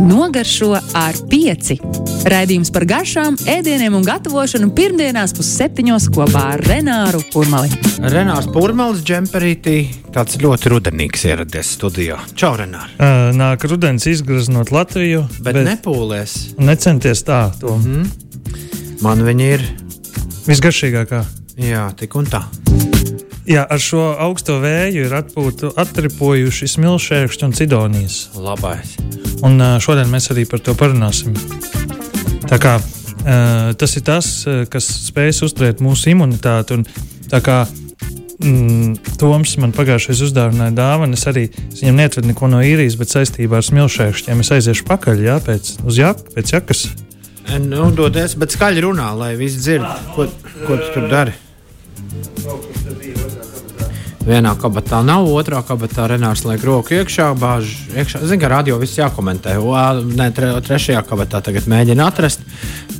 Nogaršo ar pieci. Raidījums par garšām, ēdieniem un gatavošanu pirmdienās pusseptiņos kopā ar Renāru Kurmali. Renārs Pūrmals, džemperītī, tāds ļoti rudenīgs ieradies studijā. Čau, Renār! Uh, nāk rudens izgraznot Latviju, bet, bet nepūlies. Necenties tā, to. Mm -hmm. Man viņa ir visgaršīgākā. Jā, tik un tā. Jā, ar šo augsto vēju ir atpūtu, atripojuši smilšēkšķi un cidonijas. Labais. Un šodien mēs arī par to parunāsim. Tā kā, tas ir tas, kas spēj uzturēt mūsu imunitāti. Un, tā kā mm, Toms man pagājušajā uzdāvināja dāvanu, es arī es viņam neatvedu neko no īrijas, bet saistībā ar smilšēkšķiem es aiziešu pakaļ, jā, pēc, uz jak, pēc jakas. Nu, dodies, bet skaļi runā, lai visi dzird, ko, ko tu tur dari. Vienā kabatā nav, otrā kabatā Renārs liek roku iekšā, bāž iekšā. Zinu, ka radio viss jākomentē. O, nē, tre, trešajā kabatā tagad mēģina atrast.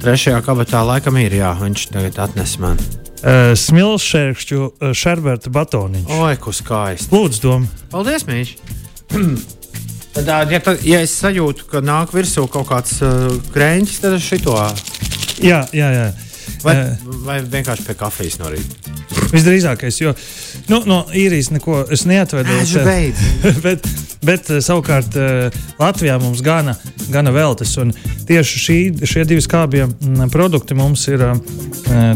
Trešajā kabatā laikam ir, jā, viņš tagad atnes man. Uh, Smilšķerkšķu uh, šerberta batoniņš. Oi, kur skaisti. Lūdzu, dom. Paldies, Mīļš. tad, ja, tad, ja es sajūtu, ka nāk virsū kaut kāds uh, krēņķis, tad es šito. Jā, jā, jā. Vai, uh, vai vienkārši pie kafijas no rīta? Visdrīzākais, jo nu, no īrijas neko es neatvedu. bet, bet savukārt Latvijā mums gana, gana veltes. Tieši šī, šie divi skābie produkti mums ir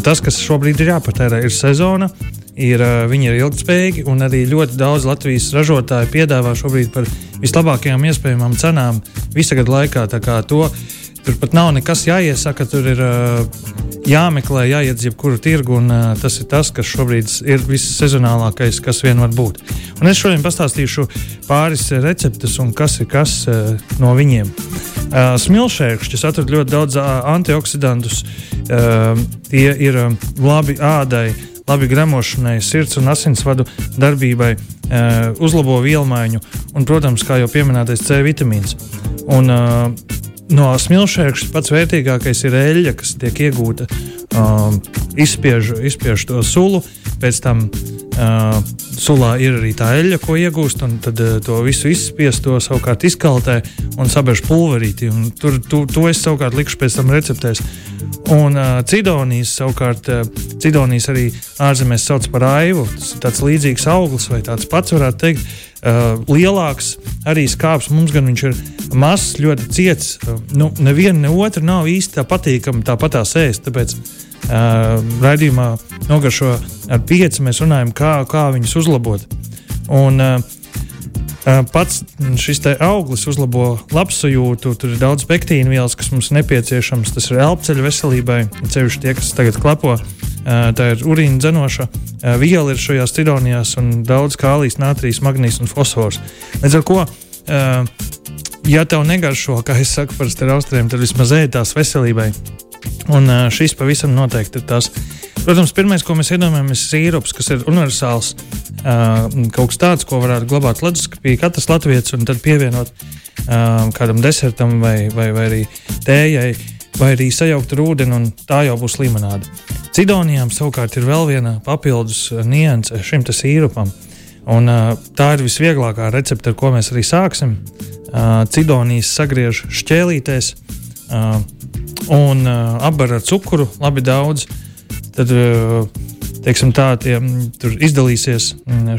tas, kas šobrīd ir jāpatērē. Ir sezona, ir, viņi ir ilgspējīgi, un arī ļoti daudz Latvijas ražotāju piedāvā šobrīd par vislabākajām iespējamām cenām visa gada laikā. To, tur pat nav nekas jāiesaka, tur ir jāmeklē, jāiet uz jebkuru tirgu, un tas ir tas, kas šobrīd ir vissezonālākais, kas vien var būt. Un es šodien pastāstīšu pāris receptes un kas ir kas no viņiem. Smilšēkšķis atrod ļoti daudz antioksidantus. Tie ir labi ādai, labi gremošanai, sirds un asinsvadu darbībai, uzlabo vielmaiņu un, protams, kā jau pieminētais C vitamīns. Un, uh, no smilšēkšņa pats vērtīgākais ir eļļa, kas tiek iegūta. Um, izspiež, izspiež to sulu, pēc tam uh, sulā ir arī tā eļļa, ko iegūst, tad uh, to visu izspiež, to savukārt izkaltē un sabēž pulverīti. Un tur tu, to es savukārt likšu pēc tam receptēs. Un uh, cidonijas savukārt, uh, cidonijas arī ārzemēs sauc par aivu. Tas ir tāds līdzīgs auglis vai tāds pats varētu teikt. Uh, lielāks arī skāps mums gan viņš ir mazs, ļoti ciets. Nu, neviena, ne otra nav īsti tā patīkama, tāpat tās ēst. Tāpēc uh, raidījumā nogaršo ar pieci mēs runājam, kā, kā viņus uzlabot. Un, uh, Pats šis auglis uzlabo labsajūtu, tur ir daudz pektīnu vielas, kas mums nepieciešams. Tas ir elpoceļa veselībai, ceļš tie, kas tagad klepo. Tā ir urīna dzenoša viela ir šajās cidonijās un daudz kālijas, nātrijas, magnīs un fosfors. Līdz ar to ja tev negaršo, kā es saku par austriem, tad vismaz ēdās veselībai. Un šis pavisam noteikti ir tas. Protams, pirmais, ko mēs iedomājamies, ir sīrups, kas ir universāls. Kaut kas tāds, ko varētu glabāt leduskapī katrs latviečs un tad pievienot kādam desertam vai, vai, vai arī tējai, vai arī sajaukt ar ūdeni, un tā jau būs limonāde. Cidonijām savukārt ir vēl viena papildus nianse šim sīrupam. Un, tā ir visvieglākā recepte, ar ko mēs arī sāksim. Cidonijas sagriež šķēlītēs un apbar ar cukuru labi daudz. Tad, teiksim, tā, tie, tur izdalīsies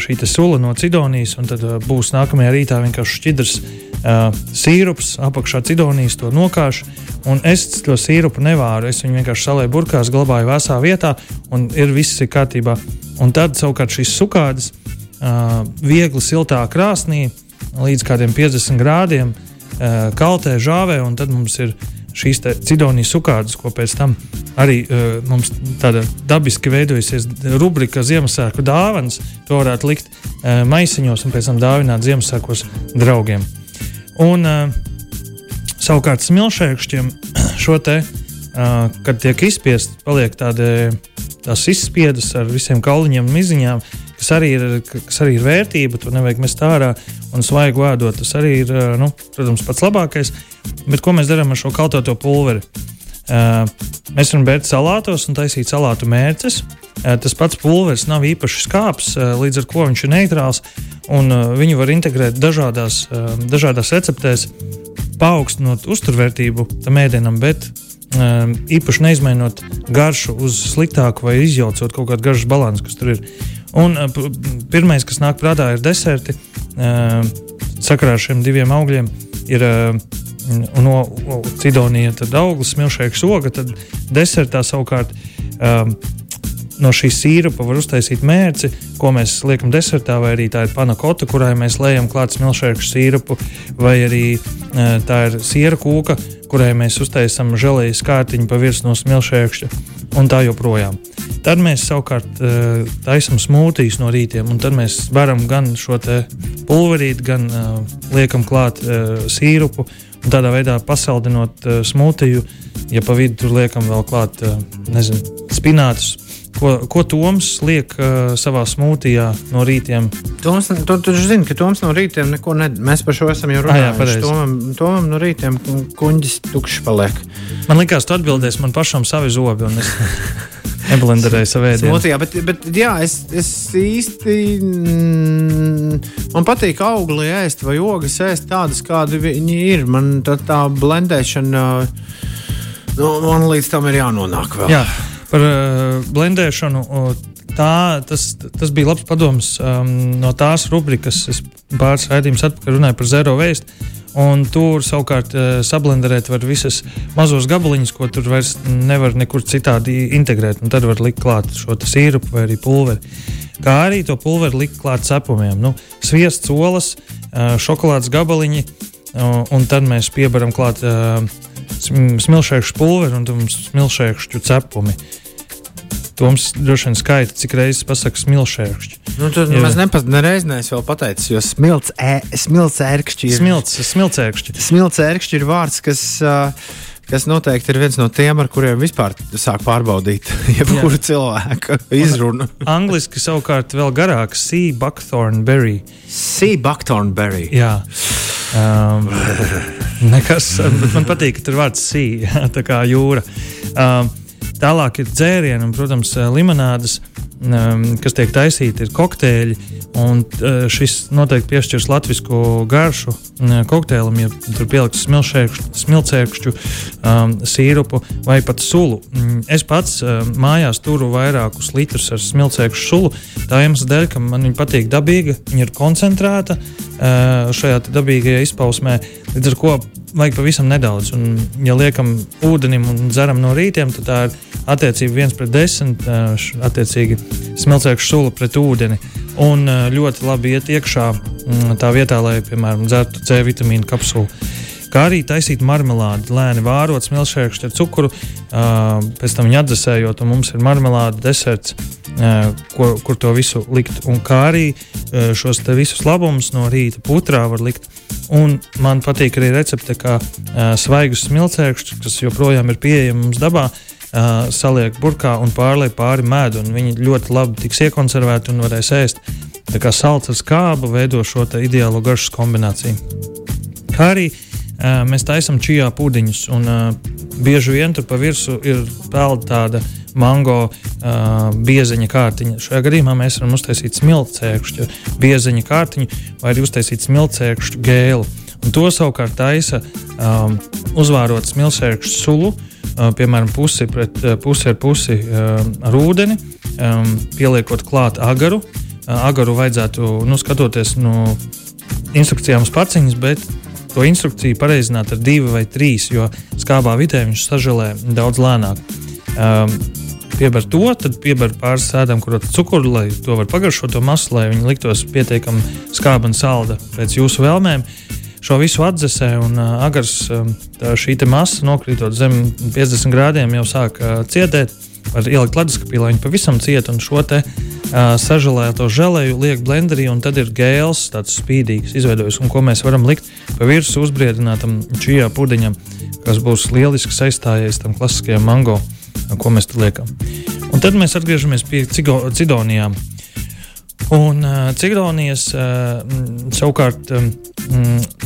šī sula no cidonijas, un tad būs nākamajā rītā vienkārši šķidrs uh, sīrups, apakšā cidonijas to nokāš. Un es to sīrupu nevāru. Es viņu vienkārši salēju burkās, glabāju vēsā vietā, un ir viss ir kārtībā. Un tad savukārt šīs sukādas uh, viegli siltā krāsnī līdz kādiem 50 grādiem, uh, kaltē žāvē, un tad mums ir šīs cidonijas sukādas, ko pēc tam arī uh, mums tāda dabiski veidojusies rubrika Ziemassvētku dāvāns. To varētu likt uh, maisiņos un pēc tam dāvināt Ziemassvētkos draugiem. Un uh, savukārt smilšēkšķiem šo te, uh, kad tiek izspiest, paliek tādi, tās izspiedas ar visiem kauliņiem un miziņām, kas arī ir, kas arī ir vērtība. To nevajag mest ārā un svaigu ēdot. Tas arī ir, nu, protams, pats labākais. Bet ko mēs darām ar šo kaltoto pulveri? Uh, mēs varam bērt salātos un taisīt salātu mērces. Uh, tas pats pulveris nav īpaši skāps, uh, līdz ar to viņš ir neitrāls. Un, viņu var integrēt dažādās, dažādās receptēs. paaugstinot uzturvērtību tam ēdienam, bet īpaši neizmainot garšu uz sliktāku vai izjaucot kaut kādu garšas balansu, kas tur ir. Un uh, pirmais, kas nāk prātā, ir deserti. Uh, sakarā ar šiem diviem augļiem ir uh, no Cidonija auglis, milšēks oga, tad desertā savukārt no šīs sīrupa var uztaisīt mērci, ko mēs liekam desertā, vai arī tā ir panakota, kurai mēs lejam klāt smilšēku sīrupu, vai arī tā ir siera kūka, kurai mēs uztaisām žēlējas kārtiņu pa virsmu no smilšēkšķa un tā joprojām. Tad mēs savukārt uh, taisām smūtijas no rītiem, un tad mēs varam gan šo pulverīti, gan uh, liekam klāt uh, sīrupu, tādā veidā pasaldinot uh, smūtiju, ja pa vidu tur liekam vēl klāt, uh, nezinu, spinātus Ko, ko Toms liek uh, savā smūtijā no rītiem? Toms, tu, tu zini, ka Toms no rītiem neko nedara. Mēs par šo esam jau runājuši. Tomam, tomam no rītiem kuģis tukšs paliek. Man liekas, tu atbildēsi man pašam savi zobi. Neblenderēju savu ēdienu. Smotījā, bet, bet jā, es, es īsti. Mm, man patīk augli ēst vai ogas ēst tādas, kādi viņi ir. Man tā, tā blendēšana, nu, man līdz tam ir jānonāk vēl. Jā par uh, blendēšanu. Tā, tas, tas bija labs padoms um, no tās rubrikas, kas pāris raidījumus atpakaļ runāja par zero waste. Un tur savukārt uh, sablenderēt var visas mazos gabaliņus, ko tur vairs nevar nekur citādi integrēt. Un tad var likt klāt šo sīrupu vai arī pulveri. Kā arī to pulveri likt klāt cepumiem. Nu, sviests, olas, uh, šokolādes gabaliņi, uh, un tad mēs piebaram klāt uh, smilšēkšu pulveri un smilšēkšu cepumi. Toms droši vien skaita, cik reizes pasakā smilšēkšķi. Nu, tur ja. mēs nepat, nereiz neesam vēl pateicis, jo ērkšķi ir. Smilts ērkšķi ir vārds, kas. Uh, kas noteikti ir viens no tiem, ar kuriem vispār sāk pārbaudīt jebkuru cilvēku izrunu. Angliski savukārt vēl garāk - sea buckthorn berry. Sea buckthorn berry. Jā. Um, nekas, man patīk, ka tur vārds sea, tā kā jūra. Um, Tālāk ir dzērieni un, protams, eh, limonādes, um, kas tiek taisīti, ir kokteļi. Un uh, šis noteikti piešķirs latviešu garšu uh, kokteilam, ja tur pieliks smilcēkšķu, um, sīrupu vai pat sulu. Um, es pats uh, mājās turu vairākus litrus ar smilcēkšu sulu. Tā iemesla dēļ, ka man viņa patīk dabīga, viņa ir koncentrēta uh, šajā dabīgajā izpausmē. Līdz ar to vajag pavisam nedaudz. Un, ja liekam ūdenim un dzeram no rītiem, tad tā ir attiecība viens pret desmit, attiecīgi smilcēkšu sula pret ūdeni. Un ļoti labi iet iekšā tā vietā, lai, piemēram, dzertu C vitamīnu kapsulu kā arī taisīt marmelādi, lēni vārot smilšēkšķi ar cukuru, pēc tam viņa atdzesējot, un mums ir marmelāde, deserts, ko, kur to visu likt. Un kā arī šos visus labumus no rīta putrā var likt. Un man patīk arī recepte, kā svaigus smilšēkšķus, kas joprojām ir pieejami mums dabā. Uh, saliek burkā un pārliek pāri medu. Viņi ļoti labi tiks iekonservēti un varēs ēst. Tā kā salds ar skābu veido šo ideālo garšas kombināciju. Kā arī uh, mēs taisām čijā pudiņus. Un, bieži vien tur pa virsmu ir pelna tāda mango uh, bieziņa kārtiņa. Šajā gadījumā mēs varam uztaisīt smilcēkšķu bieziņa kārtiņu vai arī uztaisīt smilcēkšķu gēlu. Un to savukārt taisa um, uzvārot smilcēkšķu sulu, uh, piemēram, pusi, pret, uh, pusi ar pusi uh, ar ūdeni, um, pieliekot klāt agaru. Uh, agaru vajadzētu, nu, skatoties no instrukcijām uz paciņas, bet to instrukciju pareizināt ar divu vai trīs, jo skābā vidē viņš sažēlē daudz lēnāk. Um, Piebar to, tad piebar pāris sēdām, kurot cukuru, lai to var pagaršot to masu, lai viņi liktos pietiekami skāba un salda pēc jūsu vēlmēm. Šo visu atdzesē un uh, agars um, šī masa nokrītot zem 50 grādiem jau sāk uh, cietēt. Var ielikt leduskapī, lai viņi pavisam cieta un šo te uh, sažēlēto žēlēju liek blenderī, un tad ir gēls, tāds spīdīgs, izveidojis, un ko mēs varam likt pa virsmu uzbriedinātam čijā pudiņam, kas būs lieliski aizstājies tam klasiskajam mango, ko mēs tur liekam. Un tad mēs atgriežamies pie cidonijām. Un uh, Ciklonijas uh, savukārt um,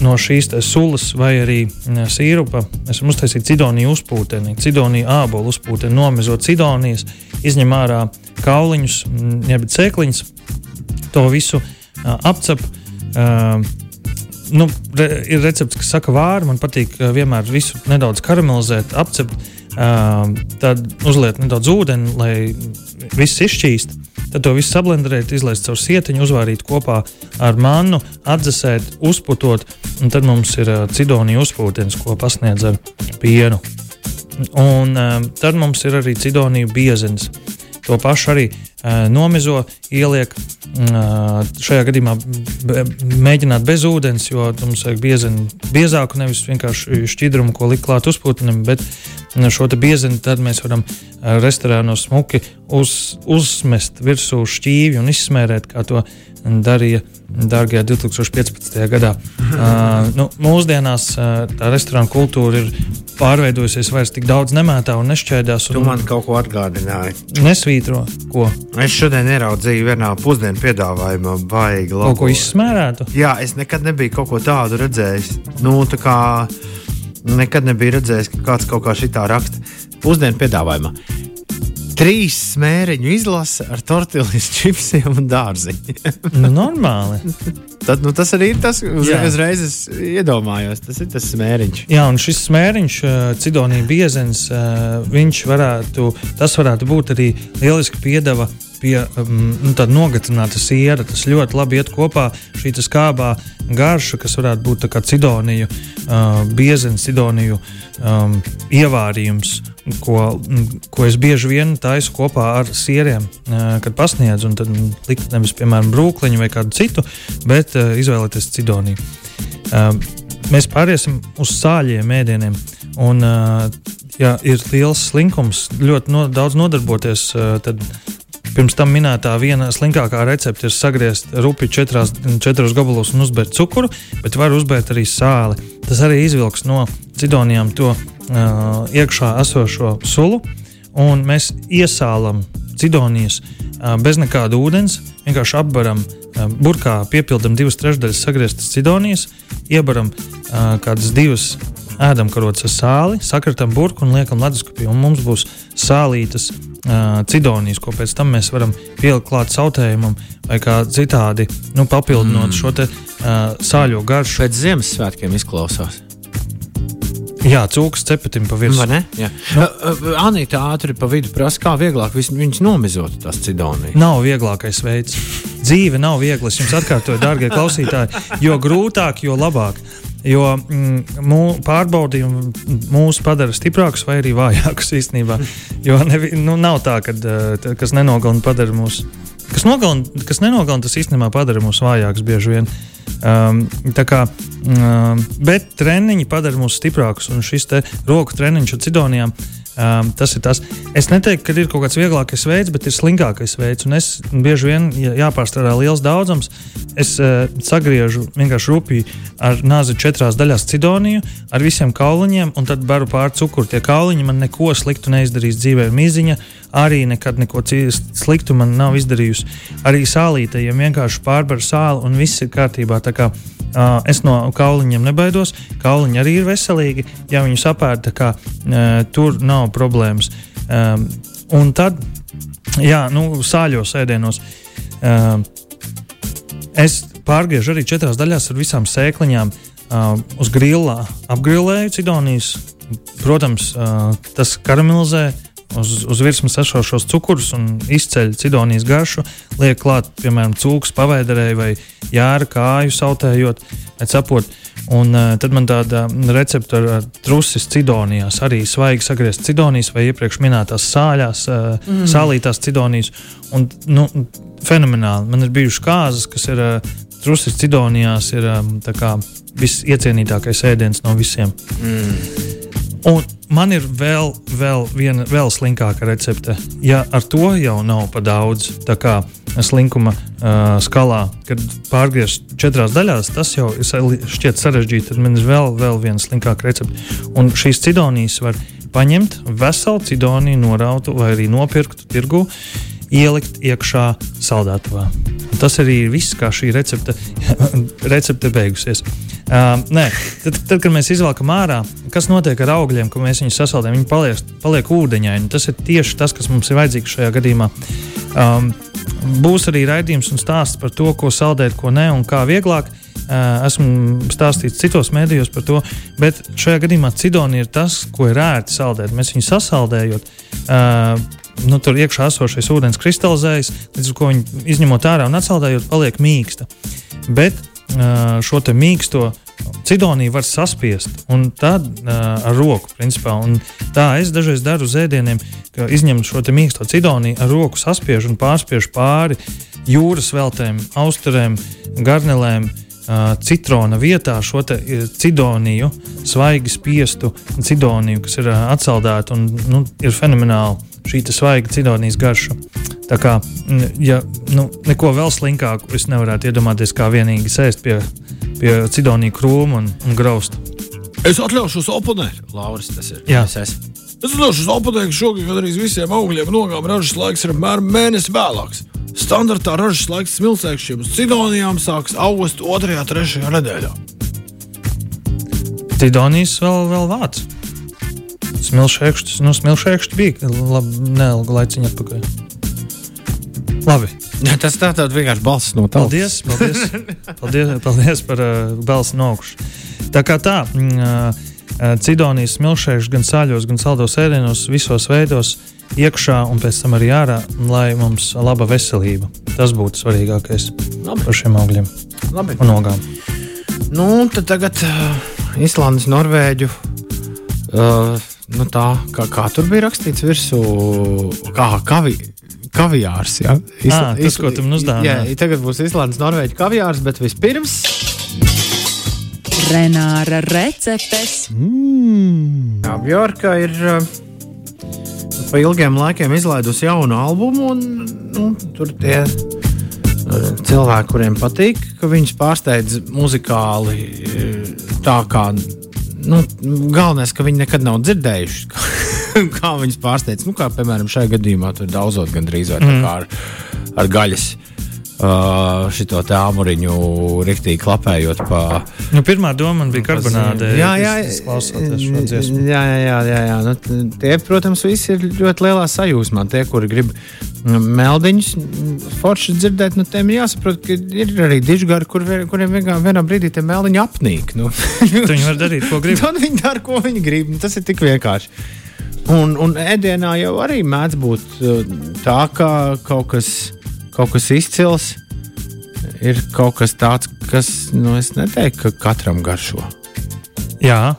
no šīs sulas vai arī uh, sīrupa esam uztaisījuši cidoniju uzpūteni, cidoniju ābolu uzpūteni, nomezot cidonijas, izņem ārā kauliņus, jeb cēkliņus, to visu uh, apcep. Uh, nu, re, ir recepts, kas saka, vāri. Man patīk uh, vienmēr visu nedaudz karamelizēt, apcept, uh, tad uzliet nedaudz ūdeni, lai viss izšķīst. Tad to visu sablenderēt, izlaist caur sietiņu, uzvārīt kopā ar mannu, atdzesēt, uzputot. Tad mums ir cidonija uzpūtens, ko pasniedz ar pienu. Un uh, tad mums ir arī cidonija biezens. To pašu arī nomizo, ieliek šajā gadījumā mēģināt bez ūdens, jo mums vajag biezeni, biezāku, nevis vienkārši šķidrumu, ko likt klāt uzpūtnim, bet šo biezeni tad mēs varam restorānos smuki uz, uzmest virsū šķīvi un izsmērēt, kā to darīja dārgajā 2015. gadā. Uh, nu, mūsdienās uh, tā restorāna kultūra ir pārveidojusies, vairs tik daudz nemētā un nešķēdās. Un, tu man kaut ko atgādināji. Nesvītro, ko. Es šodien ieraudzīju vienā pusdienu piedāvājumā, baigi labi. Kaut ko izsmērētu? Jā, es nekad nebiju kaut ko tādu redzējis. Nu, tā kā nekad nebiju redzējis, ka kāds kaut kā šitā raksta pusdienu piedāvājumā. Trīs smēriņu izlase ar tortillas čipsiem un dārziņu. nu, normāli. Tad, nu, tas arī ir tas, kas uzreiz es iedomājos. Tas ir tas smēriņš. Jā, un šis smēriņš, uh, Cidonija biezens, uh, viņš varētu, tas varētu būt arī lieliski piedeva pie um, nu, tāda nogatavota siera. Tas ļoti labi iet kopā šī skābā garša, kas varētu būt kā cidoniju, uh, biezens, cidoniju um, ievārījums, ko, ko es bieži vien taisu kopā ar sieriem, uh, kad pasniedzu. Tad likt nevis, piemēram, brūkliņu vai kādu citu, bet uh, izvēlēties cidoniju. Uh, mēs pāriesim uz sāļiem ēdieniem. Un, uh, ja ir liels slinkums, ļoti no, daudz nodarboties, uh, tad Pirms tam minētā viena slinkākā recepte ir sagriezt rupi četrās, četros gabalos un uzbērt cukuru, bet var uzbērt arī sāli. Tas arī izvilks no cidonijām to uh, iekšā esošo sulu, un mēs iesālam cidonijas uh, bez nekāda ūdens, vienkārši apbaram uh, burkā, piepildam divas trešdaļas sagrieztas cidonijas, iebaram uh, kādas divas ēdamkarotes ar sāli, sakratam burbuļu un liekam leduskapī. Un mums būs sālītas uh, cidonijas, ko pēc tam mēs varam pielikt klāt sautējumam vai kā citādi nu, papildinot mm. šo te, uh, sāļo garšu. Pēc Ziemassvētkiem izklausās. Jā, cūkas cepetim pa virsmu. Nu. Uh, Anīta ātri pa vidu prasa, kā vieglāk viņus nomizot, tās cidonijas. Nav vieglākais veids. Dzīve nav viegla. Es jums atkārtoju, darbie klausītāji, jo grūtāk, jo labāk. Jo mm, mū, pārbaudījumi mūs padara stiprākus vai arī vājākus īstenībā. Jo nevi, nu, nav tā, ka uh, kas nenogalina padara mūs. Kas, nogalina, kas nenogalina, tas īstenībā padara mūs vājākus bieži vien. Um, kā, um, bet treniņi padara mūs stiprākus, un šis roku treniņš ar cidonijām Um, tas ir tas. Es neteiktu, ka ir kaut kāds vieglākais veids, bet ir slinkākais veids. Un es bieži vien, ja jāpārstrādā liels daudzums, es uh, sagriežu vienkārši rupji ar nāzi četrās daļās cidoniju, ar visiem kauliņiem, un tad baru pāri cukuru. Tie kauliņi man neko sliktu neizdarīs dzīvē. Mīziņa arī nekad neko sliktu man nav izdarījusi. Arī sālītājiem vienkārši pārbaru sāli un viss ir kārtībā. Uh, es no kauliņiem nebaidos. Kauliņi arī ir veselīgi. Ja viņus apēda, kā uh, tur nav problēmas. Um, un tad, jā, nu, sāļos ēdienos. Uh, es pārgriežu arī četrās daļās ar visām sēkliņām. Uh, uz grillā apgrilēju cidonijas. Protams, uh, tas karamelizē uh, uz, uz virsmas esošos cukurus un izceļ cidonijas garšu, liek klāt, piemēram, cūkas pavaidarēji vai jāra kāju sautējot, cepot. Un uh, tad man tāda recepte ar trusis cidonijās, arī svaigi sagriezt cidonijas vai iepriekš minētās sāļās, uh, mm. sālītās cidonijas. Un, nu, fenomenāli. Man ir bijušas kāzas, kas ir uh, trusis cidonijās, ir um, visiecienītākais ēdiens no visiem. Mm. Un man ir vēl, vēl viena vēl slinkāka recepte. Ja ar to jau nav pa daudz, tā kā slinkuma uh, skalā, kad pārgriezt četrās daļās, tas jau šķiet sarežģīti. Tad man ir vēl, vēl viena slinkāka recepte. Un šīs cidonijas var paņemt veselu cidoniju, norautu vai arī nopirktu tirgu, ielikt iekšā saldētavā. Tas arī ir viss, kā šī recepte, recepte beigusies. Uh, nē, tad, tad, kad mēs izvelkam ārā, kas notiek ar augļiem, kad mēs viņus sasaldējam, viņi paliek, paliek ūdeņaini. Tas ir tieši tas, kas mums ir vajadzīgs šajā gadījumā. Um, būs arī raidījums un stāsts par to, ko saldēt, ko nē, un kā vieglāk. Esmu stāstījis citos mēdījos par to, bet šajā gadījumā cidonija ir tas, ko ir ērti saldēt. Mēs viņu sasaldējot. Nu, tur iekšā esošais ūdens kristalizējas, līdz ar to viņi izņemot ārā un atsaldējot, paliek mīksta. Bet šo mīksto cidoniju var saspiest, un tad uh, ar roku, principā. Un tā es dažreiz daru uz ēdieniem, ka izņemu šo mīksto cidoniju, ar roku saspiežu un pārspiežu pāri jūras veltēm, austerēm, garnelēm. Uh, citrona vietā šo cidoniju, svaigi spiestu cidoniju, kas ir atsaldēta un nu, ir fenomenāli šī svaiga cidonijas garša. Tā kā, ja nu, neko vēl slinkāku es nevarētu iedomāties, kā vienīgi sēst pie, pie cidonija krūma un, un grausta. Es atļaušos oponēt, Lauris, tas ir. Jā, es esmu. Es atļaušos oponēt, ka šogad gandrīz visiem augļiem un ogām ražas laiks ir apmēram mēnesi vēlāks. Standartā ražas laiks smilšēkšķiem uz cidonijām sākas augusta 2. un 3. nedēļā. Cidonijas vēl, vēl vāc. Smilšēkšķis, nu, smilšēkšķis bija labi, neilgu laiciņu atpakaļ. Labi. Ja, tas tā tad vienkārši balss no tādas. Paldies, paldies, paldies, paldies par uh, balsi no augšas. Tā kā tā, mm, uh, cidonijas smilšēkšķis gan sāļos, gan saldos ēdienos, visos veidos iekšā un pēc tam arī ārā, lai mums laba veselība. Tas būtu svarīgākais Labi. par šiem augļiem Labi. un ogām. Nu, tad tagad uh, Islandes, Norvēģu. Uh, nu tā, kā, kā tur bija rakstīts virsū, kā kavi, kaviārs. Ja? Isla, à, tas, ko tu man uzdāvināji. Tagad būs Islandes, Norvēģis kaviārs, bet vispirms. Renāra receptes. Mm. Jā, Bjorka ir. Uh, pa ilgiem laikiem izlaidusi jaunu albumu, un nu, tur tie uh, cilvēki, kuriem patīk, ka viņus pārsteidz muzikāli uh, tā kā. Nu, galvenais, ka viņi nekad nav dzirdējuši, kā viņus pārsteidz. Nu, kā piemēram šajā gadījumā, tur daudzot gandrīz vai mm. ar, ar gaļas Uh, šito te āmuriņu rīktīgi klapējot pa. Nu, pirmā doma bija karbonāde. Jā, jā, jā, jā, jā, jā, jā. Nu, tie, protams, visi ir ļoti lielā sajūsmā. Tie, kuri grib meldiņus forši dzirdēt, nu, tiem jāsaprot, ka ir arī dižgari, kur, kuriem vienā, vienā brīdī tie meldiņi apnīk. Nu. viņi var darīt, ko grib. Tad viņi dara, ko viņi grib. Nu, tas ir tik vienkārši. Un, un ēdienā jau arī mēdz būt tā, ka kaut kas kaut kas izcils, ir kaut kas tāds, kas, nu, es neteiktu, ka katram garšo. Jā.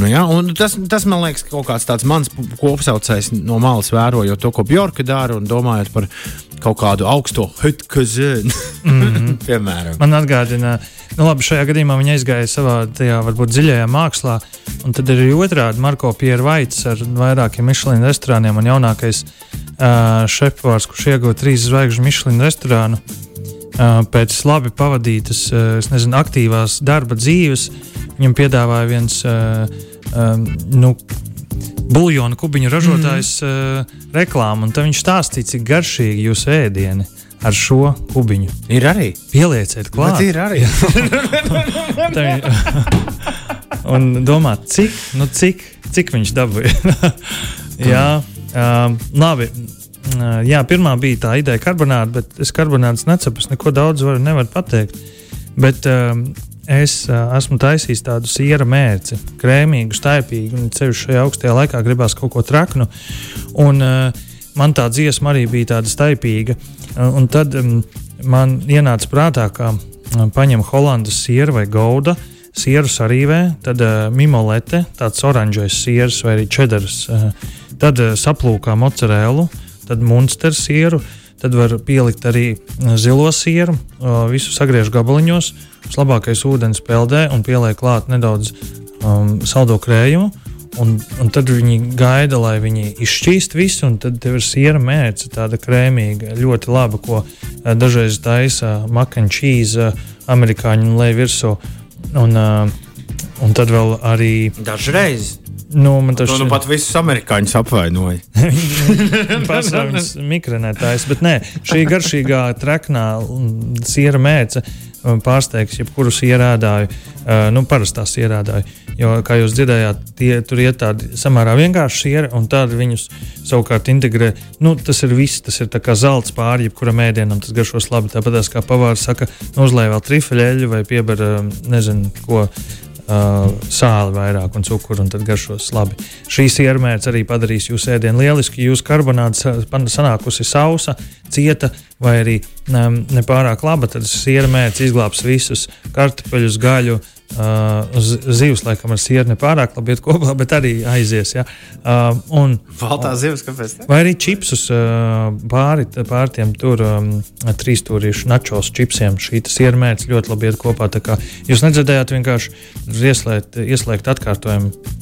Nu, jā, tas, tas man liekas, kaut kāds tāds mans kopsaucējs no malas vērojot to, ko Bjorka dara un domājot par kaut kādu augsto hitkazēnu. Mm -hmm. Piemēram, man atgādina, nu, labi, šajā gadījumā viņa aizgāja savā tajā varbūt dziļajā mākslā, un tad ir arī otrādi Marko Pierre Vaits ar vairākiem Michelin restorāniem un jaunākais uh, šefpavārs, kurš ieguva trīs zvaigžņu Michelin restorānu. Uh, pēc labi pavadītas, uh, nezinu, aktīvās darba dzīves, viņam piedāvāja viens uh, um, nu, buļbuļsāļu kubiņu ražotājs mm. uh, reklāmu, un viņš stāstīja, cik garšīgi jūs ēdieni ar šo kubiņu. Ir arī. Pielieciet, klāt. Bet ir arī. un domāt, cik, nu, cik, cik viņš dabūja. Jā, Uh, labi. Uh, jā, pirmā bija tā ideja karbonāta, bet es karbonātas. Es neko daudz varu, nevaru pateikt. Bet uh, es uh, esmu taisījis tādu siera mērci, krēmīgu, staipīgu, un ceļš šajā augstajā laikā gribās kaut ko traknu. Un, uh, man tā dziesma arī bija tāda staipīga. Uh, un tad um, man ienāca prātā, ka uh, paņem holandas sieru vai gauda. Sieru sarīvē, tad uh, mimolete, tāds oranžais sieras vai arī čedars. Uh, Tad uh, saplūkā mocerēlu, tad monsteru sieru, tad var pielikt arī zilo sieru, uh, visu sagriež gabaliņos, labākais ūdens peldē un pieliek klāt nedaudz um, saldo krējumu. Un, un tad viņi gaida, lai viņi izšķīst visu, un tad ir siera mērce, tāda krēmīga, ļoti laba, ko dažreiz taisa makaņķīza, uh, amerikāņu un lej virsū. Uh, un tad vēl arī. Dažreiz. Nu, man tas nu, pat visus amerikāņus apvainoja. Pasaules mikronētājs, bet nē, šī garšīgā, traknā siera mēca pārsteigs jebkurus ierādāju, nu, parastās ierādāju. Jo, kā jūs dzirdējāt, tie tur ir tādi samērā vienkārši sieri, un tādi viņus savukārt integrē. Nu, tas ir viss, tas ir kā zelta pāri, jebkuram ēdienam tas garšos labi. Tāpat kā pavārs saka, nu, uzlēj vēl trifeļeļu vai piebar, nezinu, ko uh, sāli vairāk un cukuru, un tad garšos labi. Šīs iermērķis arī padarīs jūsu ēdienu lielisku. Jūsu karbonāta sanākusi sausa, cieta vai arī um, nepārāk laba, tad šis iermērķis izglābs visus kartupeļus, gaļu Uh, zivs, laikam, ar sieru nepārāk labi iet kopā, bet arī aizies. Ja? Uh, un, Baltā zivs, kāpēc? Ne? Vai arī čipsus uh, pāri, pāri tiem tur um, trīsstūrīšu načos čipsiem. Šī siermērķis ļoti labi iet kopā. Jūs nedzirdējāt vienkārši ieslēgt, ieslēgt atkārtojumu.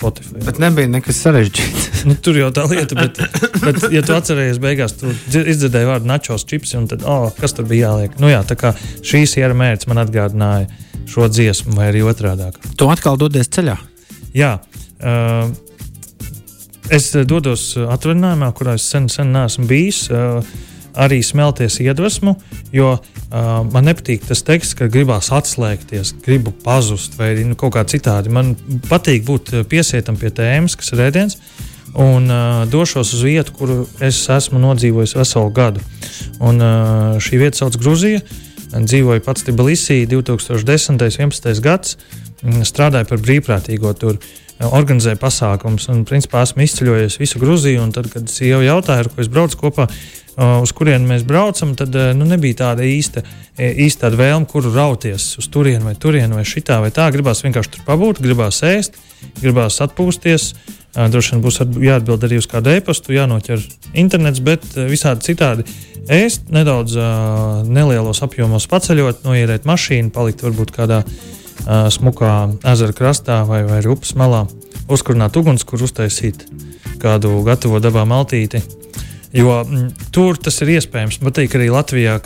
Spotify. Bet nebija nekas sarežģīts. nu, tur jau tā lieta, bet, bet ja tu atceries, beigās tu izdzirdēji vārdu načos chips, un tad, oh, kas tur bija jāliek? Nu jā, tā kā šīs iermērķis man atgādināja šo dziesmu, vai arī otrādi. Tu atkal dodies ceļā? Jā. Uh, es dodos atvaļinājumā, kurā es sen, sen neesmu bijis. Uh, arī smelties iedvesmu, jo uh, man nepatīk tas teksts, ka gribās atslēgties, gribu pazust vai nu, kaut kā citādi. Man patīk būt piesietam pie tēmas, kas ir ēdiens, un uh, došos uz vietu, kuru es esmu nodzīvojis veselu gadu. Un, uh, šī vieta sauc Grūzija. Uh, dzīvoju pats Tbilisī 2010. un 2011. gads, strādāju par brīvprātīgo tur. Organizēju pasākumus, un principā esmu izceļojies visu Grūziju. Tad, kad sieva jautāja, ar ko es braucu kopā, uz kurienu mēs braucam, tad nu, nebija tāda īsta, īsta tāda vēlme, kuru rauties uz turieni vai turieni vai šitā vai tā. Gribās vienkārši tur pabūt, gribās ēst, gribās atpūsties. Droši vien būs jāatbild arī uz kādu e-pastu, jānoķer internets, bet visādi citādi ēst, nedaudz uh, nelielos apjomos paceļot, noierēt mašīnu, palikt varbūt kādā uh, smukā ezera krastā vai, vai upes malā, uzkurināt uguns, kur uztaisīt kādu gatavo dabā maltīti. Jo m, tur tas ir iespējams. Man liekas, arī Latvijā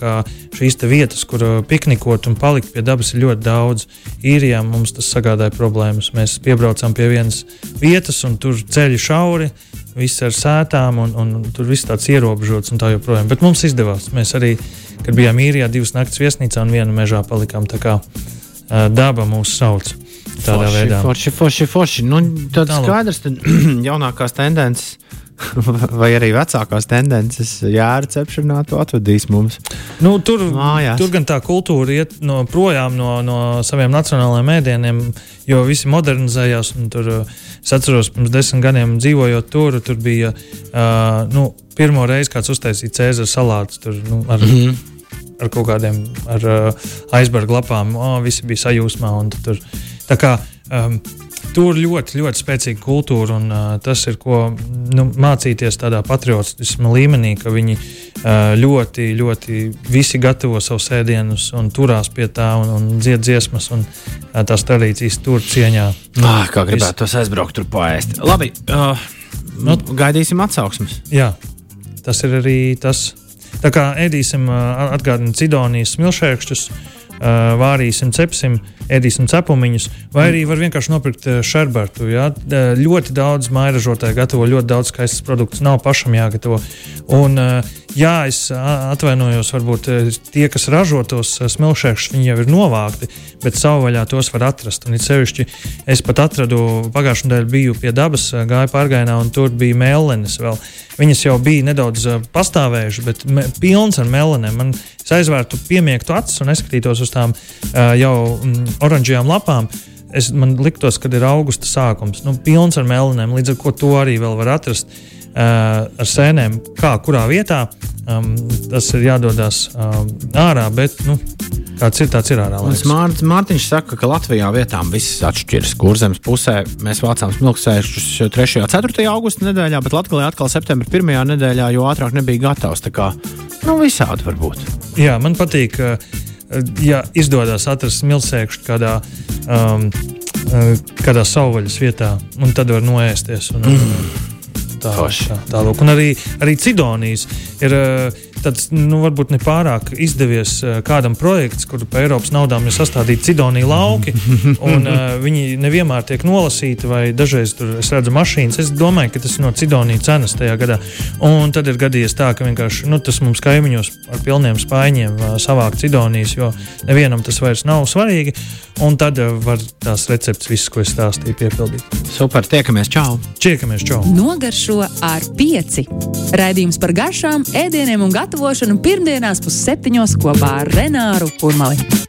šīs vietas, kur piknikot un palikt pie dabas, ir ļoti daudz. Īrijā mums tas sagādāja problēmas. Mēs piebraucām pie vienas vietas, un tur ceļi šauri, viss ar sētām, un, un, un tur viss tāds ierobežots un tā joprojām. Bet mums izdevās. Mēs arī, kad bijām īrijā, divas naktas viesnīcā un vienu mežā palikām. Tā kā uh, daba mūs sauc. Tādā forši, veidā. Forši, forši, forši. Nu, tad skaidrs, tad jaunākās tendences vai arī vecākās tendences, jēra cepšanā, to atvedīs mums. Nu, tur, Mājās. tur gan tā kultūra iet no projām no, no saviem nacionālajiem mēdieniem, jo visi modernizējās. Tur, es atceros, pirms desmit gadiem dzīvojot tur, tur bija uh, nu, pirmo reizi kāds uztaisīja cēzara salātus. Tur, nu, ar, mm -hmm. ar kaut kādiem ar, uh, aizbargu lapām, oh, visi bija sajūsmā. Tur, tā kā um, Tur ļoti, ļoti spēcīga kultūra, un uh, tas ir ko nu, mācīties tādā patriotisma līmenī, ka viņi uh, ļoti, ļoti visi gatavo savus ēdienus un turās pie tā un, un dzied dziesmas, un uh, tās tradīcijas tur cieņā. Ah, kā gribētu tos aizbraukt, tur paēst. Labi, uh, nu, gaidīsim atsauksmes. Jā, tas ir arī tas. Tā kā ēdīsim, uh, atgādinām Cidonijas smilšēkšķus, uh, vārīsim, cepsim. Uh, ēdīsim cepumiņus, vai arī var vienkārši nopirkt šerbertu. Ja? Ļoti daudz mairažotāju gatavo ļoti daudz skaistas produktus, nav pašam jāgatavo. Un, uh, Jā, es atvainojos, varbūt tie, kas ražo tos smilšēkšus, viņi jau ir novākti, bet savvaļā tos var atrast. Un it sevišķi es pat atradu, pagājušajā nedēļā biju pie dabas, gāju pārgājienā, un tur bija mēlenes vēl. Viņas jau bija nedaudz pastāvējušas, bet me, pilns ar melenēm. Man aizvērtu piemiektu acis un neskatītos uz tām uh, jau mm, oranžajām lapām. Es, man liktos, ka ir augusta sākums, nu, pilns ar melenēm, līdz ar to to arī var atrast. Uh, Uh, ar sēnēm, kā kurā vietā. Um, tas ir jādodas um, ārā, bet nu, kāds ir tāds ir ārā. Mār, Mārtiņš saka, ka Latvijā vietām viss atšķiras. Kurzemes pusē mēs vācām smilksēšus 3. un 4. augusta nedēļā, bet Latvijā atkal septembra 1. nedēļā, jo ātrāk nebija gatavs. Tā kā nu, visādi var būt. Jā, man patīk, ja izdodas atrast smilksēkšu kādā. Um, kādā savvaļas vietā, un tad var noēsties. Un, mm. Tā, tā, tā lūk. Un arī, arī Cidonijas ir tāds, nu, varbūt ne pārāk izdevies uh, kādam projekts, kur pa Eiropas naudām ir sastādīti cidonija lauki, un uh, viņi nevienmēr tiek nolasīti, vai dažreiz tur es redzu mašīnas. Es domāju, ka tas ir no cidonija cenas tajā gadā. Un tad ir gadījies tā, ka vienkārši nu, tas mums kaimiņos ar pilniem spaiņiem uh, savākt cidonijas, jo nevienam tas vairs nav svarīgi. Un tad uh, var tās receptes, visas, ko es stāstīju, piepildīt. Super, tiekamies, čau! Tiekamies, čau! Nogaršo ar pieci. Raidījums par garšām, ēdieniem un gatavošanu pirmdienās pusseptiņos kopā ar Renāru Urmali.